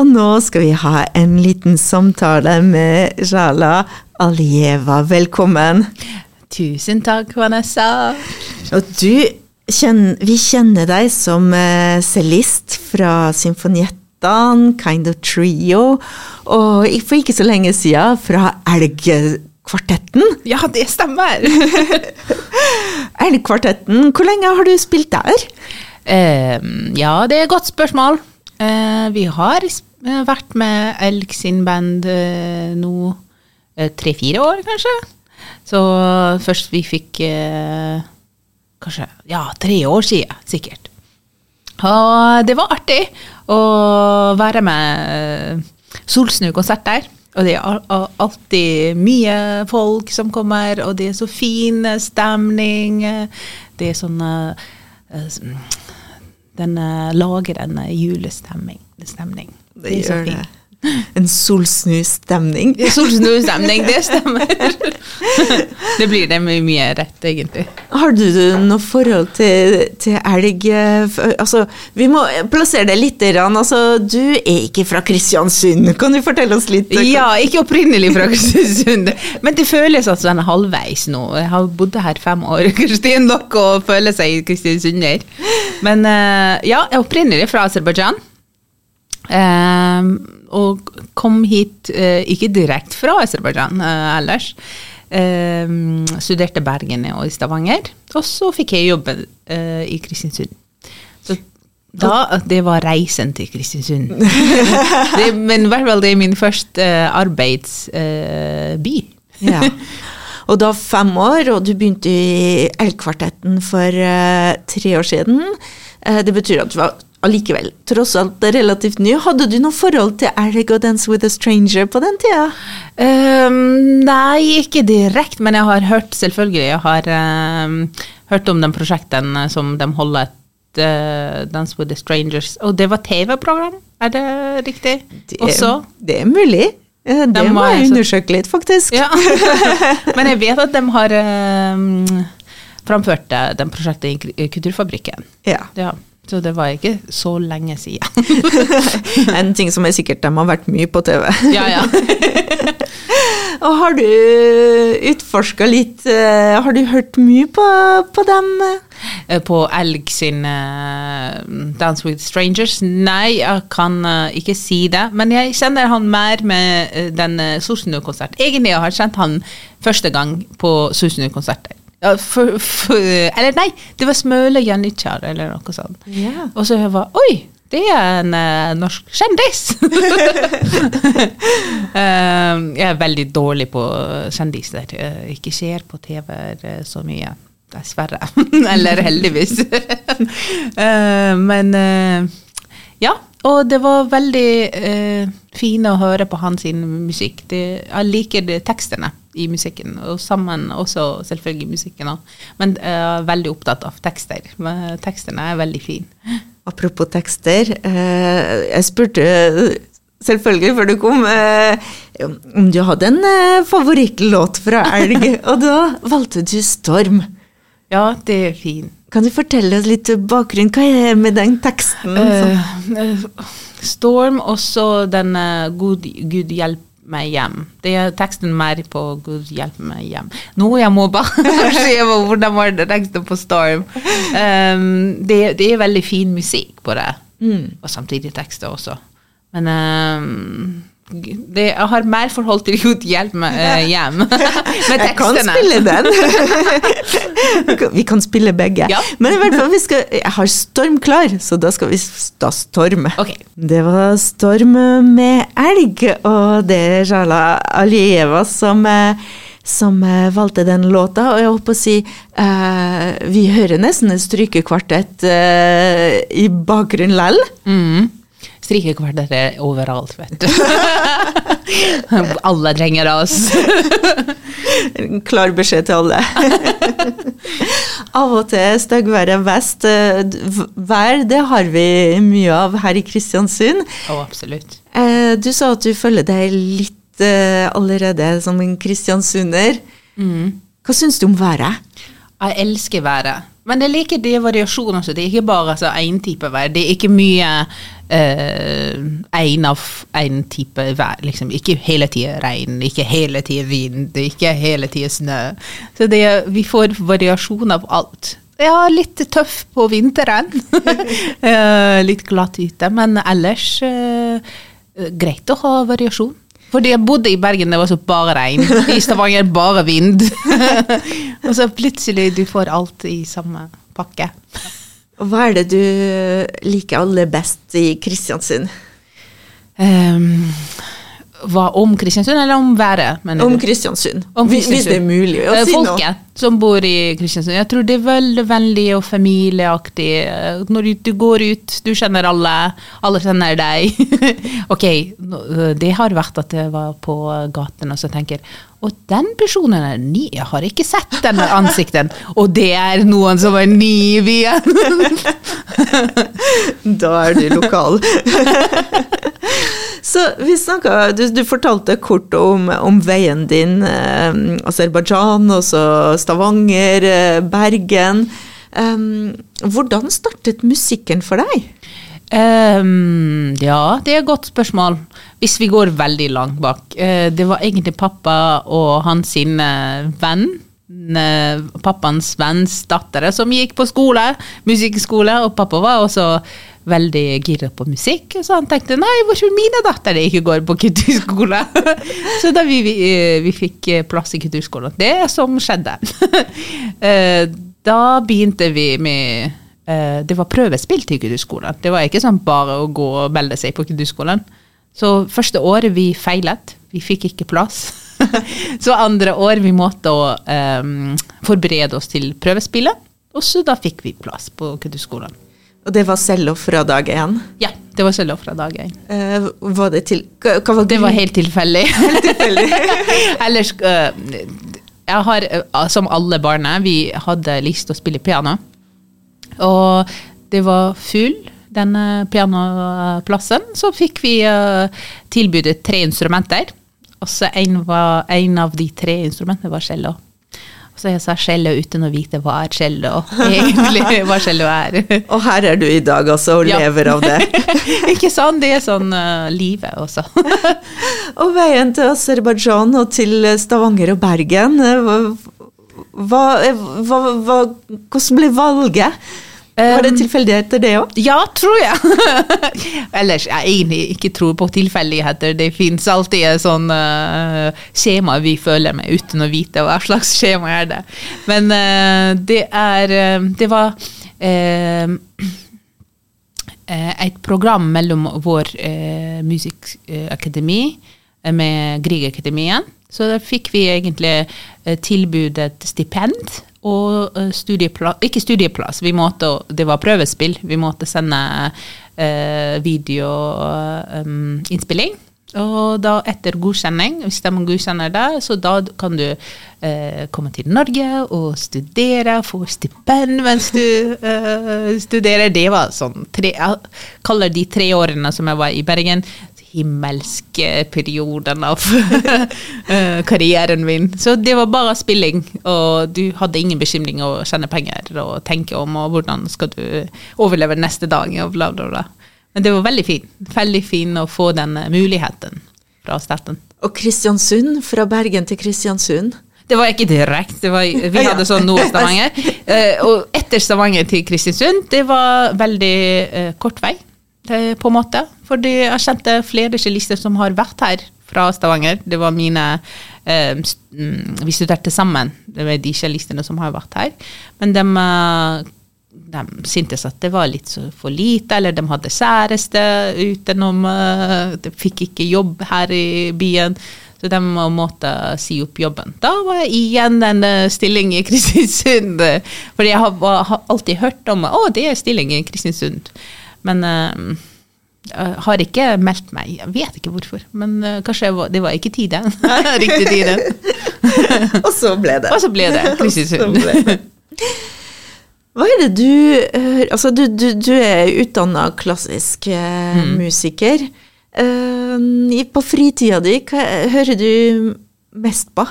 Og nå skal vi ha en liten samtale med Jala Alieva. Velkommen. Tusen takk, Vanessa. Og du, vi kjenner deg som uh, cellist fra Symfoniettaen, Kind of Trio, og for ikke så lenge siden fra Elgkvartetten. Ja, det stemmer. Elgkvartetten, hvor lenge har du spilt der? Uh, ja, det er et godt spørsmål. Uh, vi har vært med Elg sin band eh, nå tre-fire år, kanskje. Så først vi fikk kanskje ja, tre år siden, sikkert. Og det var artig å være med Solsnu-konsert der. Og det er alltid mye folk som kommer, og det er så fin stemning. Det er sånn den lager en julestemning. Det, gjør det. En solsnustemning. Solsnustemning, det stemmer. det blir det med mye rett, egentlig. Har du noe forhold til, til elg? Altså, vi må plassere det litt. Altså, du er ikke fra Kristiansund, kan du fortelle oss litt? Ja, ikke opprinnelig fra Kristiansund, men det føles altså er halvveis nå. Jeg har bodd her fem år, Kristin, nok å føle seg kristiansunder. Men eh, ja, jeg er opprinnelig fra Aserbajdsjan. Um, og kom hit uh, ikke direkte fra Aserbajdsjan uh, ellers. Um, studerte Bergen og i Stavanger. Og så fikk jeg jobbe uh, i Kristiansund. Så da, det var reisen til Kristiansund. det, men i hvert fall det er min første arbeidsby. ja. Og da fem år, og du begynte i Elgkvartetten for tre år siden. det betyr at du var allikevel, tross alt relativt ny. Hadde du noe forhold til Elg og Dance with a Stranger på den tida? Um, nei, ikke direkte, men jeg har hørt, selvfølgelig, jeg har um, hørt om den prosjekten som de holder uh, Dance with the Strangers. Og det var TV-program, er det riktig? Det, Også? Det er mulig. Det de må jeg undersøke litt, faktisk. Ja. men jeg vet at de har um, framført den prosjektet i Kulturfabrikken. Ja. ja. Så det var ikke så lenge siden. en ting som er sikkert, de har vært mye på TV. ja, ja. Og har du utforska litt eh, Har du hørt mye på, på dem? Eh, på Elg sin uh, Dance with Strangers? Nei, jeg kan uh, ikke si det. Men jeg kjenner han mer med uh, den Sosnu-konserten. Egentlig jeg har jeg kjent han første gang på Sosnu-konserter. Ja, for, for, eller nei, det var Smøle Janitsjar eller noe sånt. Yeah. Og så jeg var Oi! Det er en uh, norsk kjendis! um, jeg er veldig dårlig på kjendiser. Jeg ikke ser på TV uh, så mye. Dessverre. eller heldigvis. men ja. Og det var veldig uh, fint å høre på hans musikk. Det, jeg liker det, tekstene i musikken, og sammen også selvfølgelig musikken òg. Men er veldig opptatt av tekster. Tekstene er veldig fine. Apropos tekster. Uh, jeg spurte selvfølgelig før du kom uh, om du hadde en favorittlåt fra Elg, og da valgte du 'Storm'. Ja, det er fint. Kan du fortelle oss litt bakgrunn? Hva er det med den teksten? Uh, Storm, også den uh, Gud, Gud hjelp meg hjem. Det er teksten mer på Gud hjelpe meg hjem. Nå jeg må bare se hvordan var det teksten på Storm. Um, det, det, er veldig fin musikk på det, mm. og samtidig tekster også. Men um, det, jeg har mer forhold til Jod hjelp meg uh, hjem. Med tekstene. Jeg kan spille den. vi kan spille begge. Ja. Men i hvert fall, vi skal, jeg har Storm klar, så da skal vi da storme. Okay. Det var Storm med elg, og det er Jala Alieva som som valgte den låta. Og jeg holdt på å si uh, Vi hører nesten en strykekvartett uh, i bakgrunnen lell. Mm. Strikekvarteret overalt, vet du. alle trenger oss. Klar beskjed til alle. av og til styggværet vest. Vær, det har vi mye av her i Kristiansund. Oh, absolutt. Du sa at du følger deg litt allerede som en kristiansunder. Mm. Hva syns du om været? Jeg elsker været. Men jeg liker det variasjonen Så Det er ikke bare én altså, type vær. Det er ikke mye én av en type vær. Liksom. Ikke hele tida regn, ikke hele tida vind, ikke hele tida snø. Så det, vi får variasjon av alt. Ja, litt tøff på vinteren. Eh, litt glatt ute, men ellers uh, greit å ha variasjon. Fordi jeg bodde i Bergen, det var så bare regn. I Stavanger bare vind. og så plutselig du får alt i samme pakke. Hva er det du liker aller best i Kristiansund? Um, hva om Kristiansund, eller om været? Om Kristiansund. Om Hvis det er mulig å Eh, si noe. Folket som bor i Kristiansund. Jeg tror det er veldig vennlig og familieaktig. Eh, Når du- du går ut, du kjenner alle, alle kjenner deg. ok, eh, det har vært at jeg var på gaten og så tenker og den personen er ny, jeg har ikke sett denne ansikten. Og det er noen som er ny i byen. Da er du lokal. Så vi snakka du, du fortalte kort om, om veien din. Eh, Aserbajdsjan, og så Stavanger, eh, Bergen. Um, hvordan startet musikken for deg? Um, ja, det er et godt spørsmål. Hvis vi går veldig langt bak. Uh, det var egentlig pappa og hans eh, venn. eh, Pappaens venns datter som gikk på skole, musikkskole, og pappa var også veldig gira på musikk. Så han tenkte nei, hvorfor mine datter ikke går på kulturskole? så da vi, vi, eh, vi fikk eh, plass i kulturskolen. Det som skjedde. Eh, da begynte vi med det var prøvespill til kulturskolen. Det var ikke sånn bare å gå og melde seg på kulturskolen. Så første året vi feilet. Vi fikk ikke plass. så andre år vi måtte å, um, forberede oss til prøvespillet. Og så da fikk vi plass på kulturskolen. Og det var cello fra dag én. Ja, det var cello fra dag én. Uh, var det til hva, hva var Det var helt tilfeldig. Ellers uh, Jeg har, uh, som alle barna, vi hadde lyst til å spille piano. Og det var full, denne pianoplassen. Så fikk vi tilbudet tre instrumenter. Og så en, var, en av de tre instrumentene var cello. Så jeg sa cello uten å vite hva er cello egentlig hva cello er. Og her er du i dag også, og Ja. lever av det. Ikke sant? Det er sånn uh, livet også. og veien til Aserbajdsjan og til Stavanger og Bergen, eh, hva, hva, hva, hvordan ble valget? Var det Um, tilfeldigheter, det òg? Ja, tror jeg. Ellers jeg egentlig ikke tror på tilfeldigheter. Det fins alltid et sånn uh, skjema vi føler med uten å vite hva slags skjema er det. Men uh, det er eh, Det var eh, eh, et program mellom vår musikkakademi med Griegakademien. Så da fikk vi egentlig tilbud tilbudet stipend og uh, studieplass Ikke studieplass, måtte, det var prøvespill. Vi måtte sende uh, videoinnspilling. og da etter godkjenning, hvis de godkjenner det, så da kan du eh, komme til Norge og studere, få stipend mens du eh, studerer. Det var sånn tre, Jeg kaller de tre årene som jeg var i Bergen, himmelske perioden av eh, karrieren min. Så det var bare spilling, og du hadde ingen bekymring å tjene penger og tenke om og hvordan skal du overleve neste dag og bla, bla, bla. Men det var veldig fint. Veldig fint å få den eh, muligheten fra staten. Og Kristiansund, fra Bergen til Kristiansund. Det var ikke direkte, vi hadde sånn Nord-Stavanger. Eh, og etter Stavanger til Kristiansund, det var veldig kort vei, på en måte. Fordi jeg kjente flere cellister som har vært her fra Stavanger. Det var mine eh, mm, Vi studerte sammen, det var de cellistene som har vært her. Men de, eh, de syntes at det var litt for lite, eller de hadde kjæreste utenom eh, De fikk ikke jobb her i byen. Så de måtte si opp jobben. Da var jeg igjen en stilling i Kristiansund. eh, Fordi jeg har, alltid hørt om å, det er stilling i Kristiansund. Men eh, jeg har ikke meldt meg. Jeg vet ikke hvorfor. Men eh, kanskje var, det var ikke tiden. Riktig tiden. Og så ble det. Og så ble det Kristiansund. Hva er det du eh, Altså, du, du, du er utdanna klassisk eh, Mm. musiker. Uh, på fritida di, hva hører du mest på?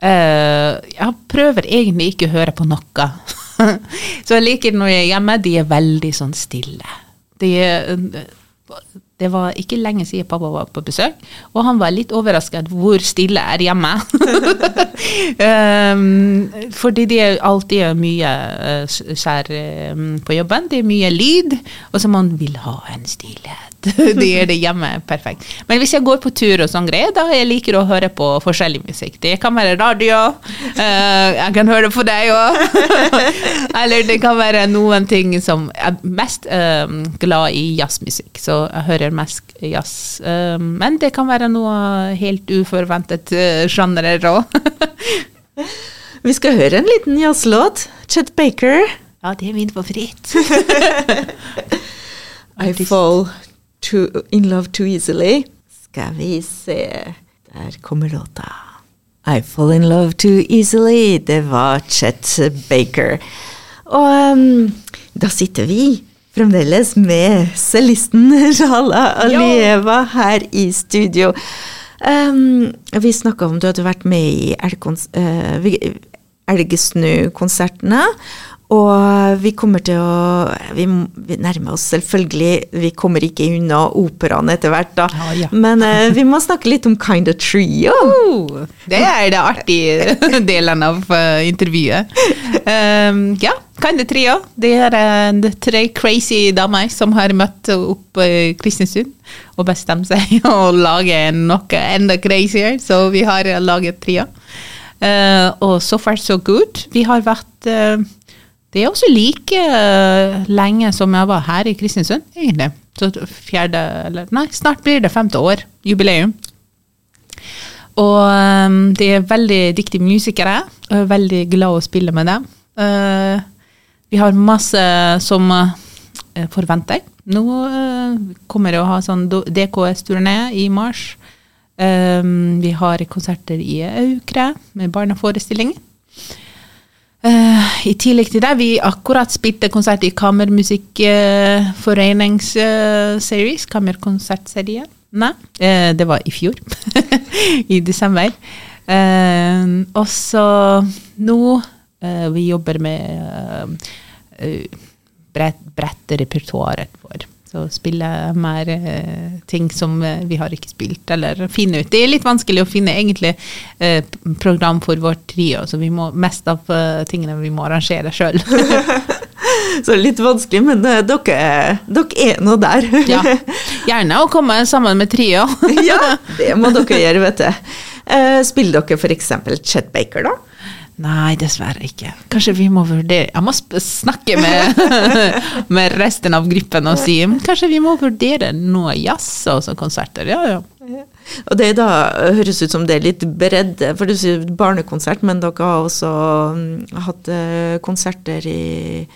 Uh, jeg prøver egentlig ikke å høre på noe. så jeg liker det når jeg er hjemme, de er veldig sånn stille. det, det var ikke lenge siden pappa var på besøk, og han var litt overrasket hvor stille er hjemme. um, fordi det er alltid mye uh, skjær um, på jobben, det er mye lyd, og så man vil ha en stillhet. det er det hjemme perfekt. Men hvis jeg går på tur og sånn greier, da jeg liker å høre på forskjellig musikk. Det kan være radio, uh, jeg kan høre på deg òg. Eller det kan være noen ting som er mest uh, glad i jazzmusikk, så jeg hører mest jazz. Uh, men det kan være noe helt uforventet uh, sjangerer òg. Vi skal høre en liten jazzlåt. Chet Baker. Ja, det er min favoritt. I fall too, in love too easily. Skal vi se Der kommer låta. I fall in love too easily. Det var Chet Baker. Og um, da sitter vi fremdeles med cellisten Rala Alieva her i studio. Um, vi snakka om du hadde vært med i uh, Elgesnu-konsertene. Og vi kommer til å Vi, vi nærmer oss selvfølgelig Vi kommer ikke unna operaen etter hvert, da. Ja, ja. Men uh, vi må snakke litt om Kind of Trio. Oh, det er det artige delen av uh, intervjuet. Um, ja, Kind of Trio. Det er uh, tre crazy damer som har møtt opp i Kristiansund og bestemt seg å lage noe enda crazier, så vi har laget trio. og so far so good. Vi har vært det er også like uh, lenge som jeg var her i Kristiansund, egentlig. Så fjerde, eller nei, snart blir det femte år. Jubileum. Og um, de er veldig dyktige musikere. Og er veldig glad å spille med dem. Uh, vi har masse som uh, forventer. Nå kommer det å ha sånn DKS-turné i mars. Um, vi har konserter i Aukra med barneforestillinger. Uh, I tillegg til det, vi akkurat spilte konsert i Kammermusikkforeningsseries. Uh, Kammerkonsertserie. Nei, uh, det var i fjor. I desember. og så nå Vi jobber med brett, brette repertoaret vår. Så spille mer eh, ting som eh, vi har ikke spilt, eller finne ut. Det er litt vanskelig å finne egentlig eh, program for vårt trio, så vi må mest av eh, tingene vi må arrangere sjøl. så litt vanskelig, men eh, dere, dere er nå der. ja. Gjerne å komme sammen med trio. ja, det må dere gjøre, vet du. Eh, spiller dere f.eks. Chet Baker, da? Nei, dessverre ikke. Kanskje vi må vurdere Jeg må snakke med, med resten av gruppen og si kanskje vi må vurdere noe jazz og så konserter. Ja, ja. Og det da høres ut som det er litt bredde, for du sier barnekonsert, men dere har også mm, hatt eh, konserter i,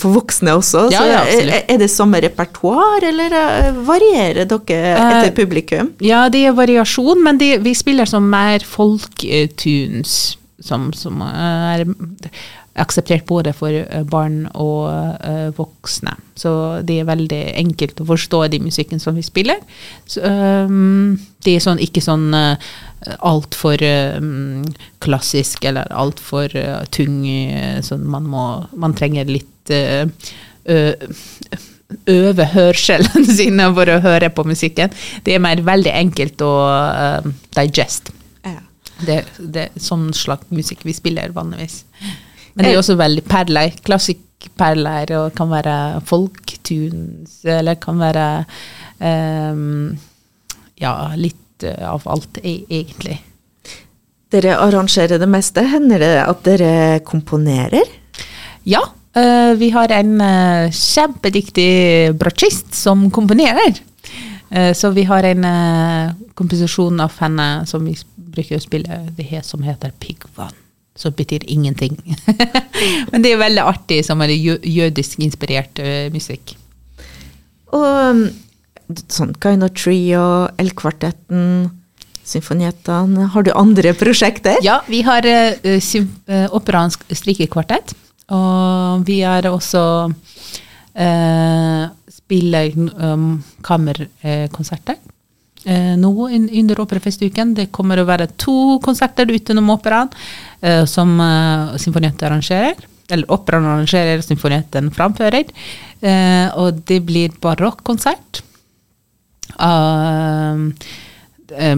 for voksne også. Ja, ja, er, det samme repertoar, eller eh, varierer dere etter publikum? Ja, det er variasjon, men det, vi spiller som mer folketunes. som, som er akseptert både for eh, barn og uh, voksne. Så det er veldig enkelt å forstå de musikken som vi spiller. Så, um, det er sånn, ikke sånn uh, altfor um, klassisk eller altfor uh, tung. Sånn man må Man trenger litt uh, øve hørselen sin for å høre på musikken. Det er mer veldig enkelt å digest. Det, det er sånn slags musikk vi spiller vanligvis. Men det er også veldig perler. Klassikperler, og kan være folktunes, eller kan være um, Ja, litt av alt, e, egentlig. Dere arrangerer det meste. Hender det at dere komponerer? Ja. Uh, vi har en uh, kjempedyktig bratsjist som komponerer. Så vi har en komposisjon av henne som vi bruker å spille det som heter piggvann. Som betyr ingenting. Men det er veldig artig som er jødisk inspirert uh, musikk. Og um, sånn Kaino Trio, L-kvartetten, Symfonietene Har du andre prosjekter? Ja, vi har uh, uh, operansk strikekvartett. Og vi har også uh, spiller um, kammerkonserter eh, nå under Operafestuken. Det kommer å være to konserter utenom operaen eh, som eh, Symfoniettet arrangerer. eller operaen arrangerer, symfonietten framfører. Eh, og det blir barokkonsert. Uh,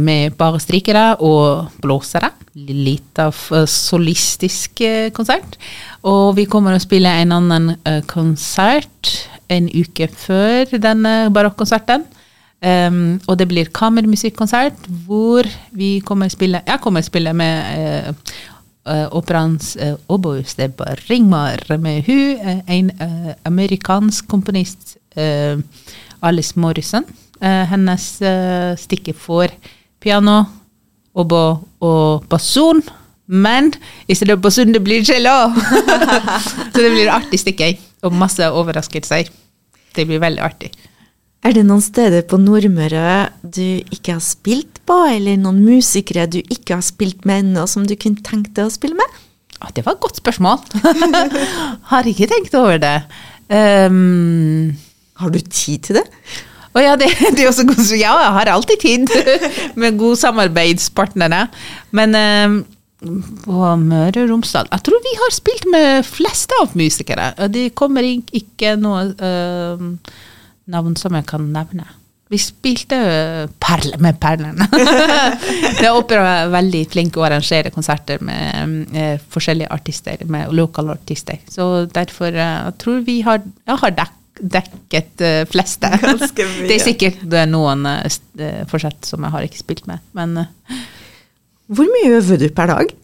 med bare strikere og blåsere. Litt av solistisk konsert. Og vi kommer å spille en annen konsert en uke før denne barokkonserten. Um, og det blir kammermusikkonsert hvor vi kommer å spille Jeg kommer å spille med uh, operaens uh, oboiste Ringmar med hun, en uh, amerikansk komponist, Alice Morrison. hennes stikke for piano, obo og basun. Men i stedet for basun, det blir cello! Så det blir artig stikke og masse overraskelser. Det blir veldig artig. Er det noen steder på Nordmøre du ikke har spilt på, eller noen musikere du ikke har spilt med ennå, som du kunne tenkt deg å spille med? Ah, det var et godt spørsmål. har ikke tenkt over det. Um, har du tid til det? Å oh ja, det, det, er også god, ja, jeg har alltid tid med gode samarbeidspartnere. Men um, på Møre og Romsdal Jeg tror vi har spilt med fleste av musikere. Det kommer ikke noe uh, navn som jeg kan nevne. Vi spilte perle med perlene. det er opera veldig flink å arrangere konserter med eh, forskjellige artister, med lokale artister. Så derfor uh, jeg tror vi har, jeg har dekk, dekket uh, fleste. det er sikkert det er noen uh, forsett som jeg har ikke spilt med, men hvor mye øver du per dag?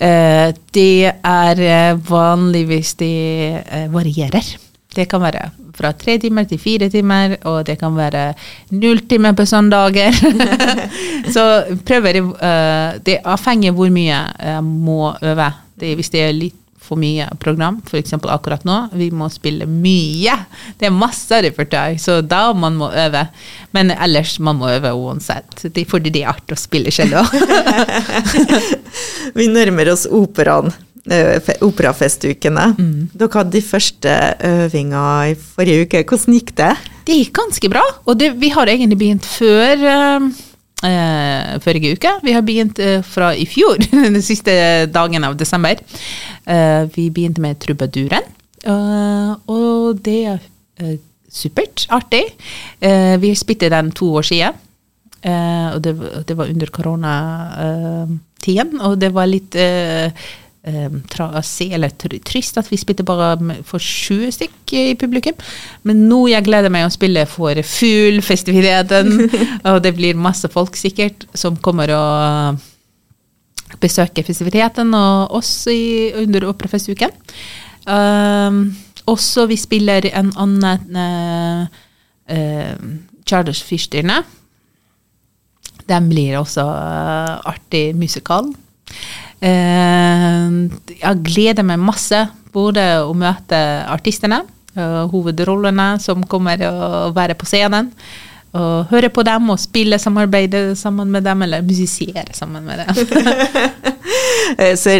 Det er vanligvis Det varierer. Det kan være fra tre timer til fire timer, og det kan være null timer på søndager. så prøver uh, Det avhenger hvor mye jeg må øve. Det, hvis det er litt for mye program, f.eks. akkurat nå. Vi må spille mye. Det er masse repertoar, så da man må øve. Men ellers man må øve uansett. Det, fordi det er artig å spille cello. vi nærmer oss operaen. Eh, operafestukene. Mm. Dere hadde de første øvinga i forrige uke. Hvordan gikk det? Det gikk ganske bra. Og det, vi har egentlig begynt før uh, eh, forrige uke. Vi har begynt eh, fra i fjor, den siste dagen av desember. Eh, vi begynte med trubaduren, eh, og det er eh, supert artig. Eh, vi spilte den to år siden, og det, det, var under koronatiden, og det var litt um, trasig eller trist at vi spilte bare for 20 stykk i publikum. Men nå jeg gleder meg å spille for full festiviteten, og det blir masse folk sikkert som kommer å besøke festiviteten og oss i, under Operafestuken. Um, også vi spiller en annen uh, uh, Charles. Den blir også uh, artig musikal. Eh, jeg gleder meg masse både å møte artistene, eh, hovedrollene som kommer å være på scenen. Og høre på dem og spille, samarbeide sammen med dem, eller musisere sammen med dem. Så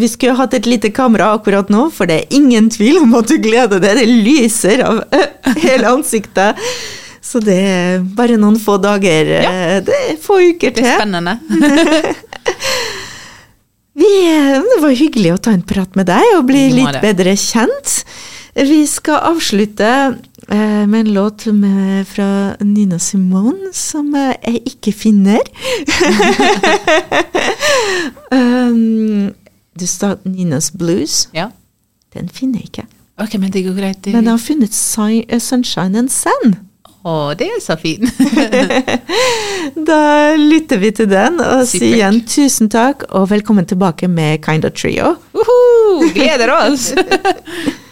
vi skulle hatt et lite kamera akkurat nå, for det er ingen tvil om at du gleder deg. Det lyser av hele ansiktet. Så det er bare noen få dager. Ja. Det er få uker til. Det er spennende. Det var hyggelig å ta en prat med deg og bli litt bedre kjent. Vi skal avslutte eh, med en låt med, fra Nina Simone som jeg ikke finner. um, du sa Ninas Blues. Ja. Den finner jeg ikke. Ok, Men det går greit. Men jeg har funnet Sunshine and Sand. Å, det er så fint. da lytter vi til den og Supert. sier igjen tusen takk og velkommen tilbake med Kinda Trio. Uhu, gleder oss!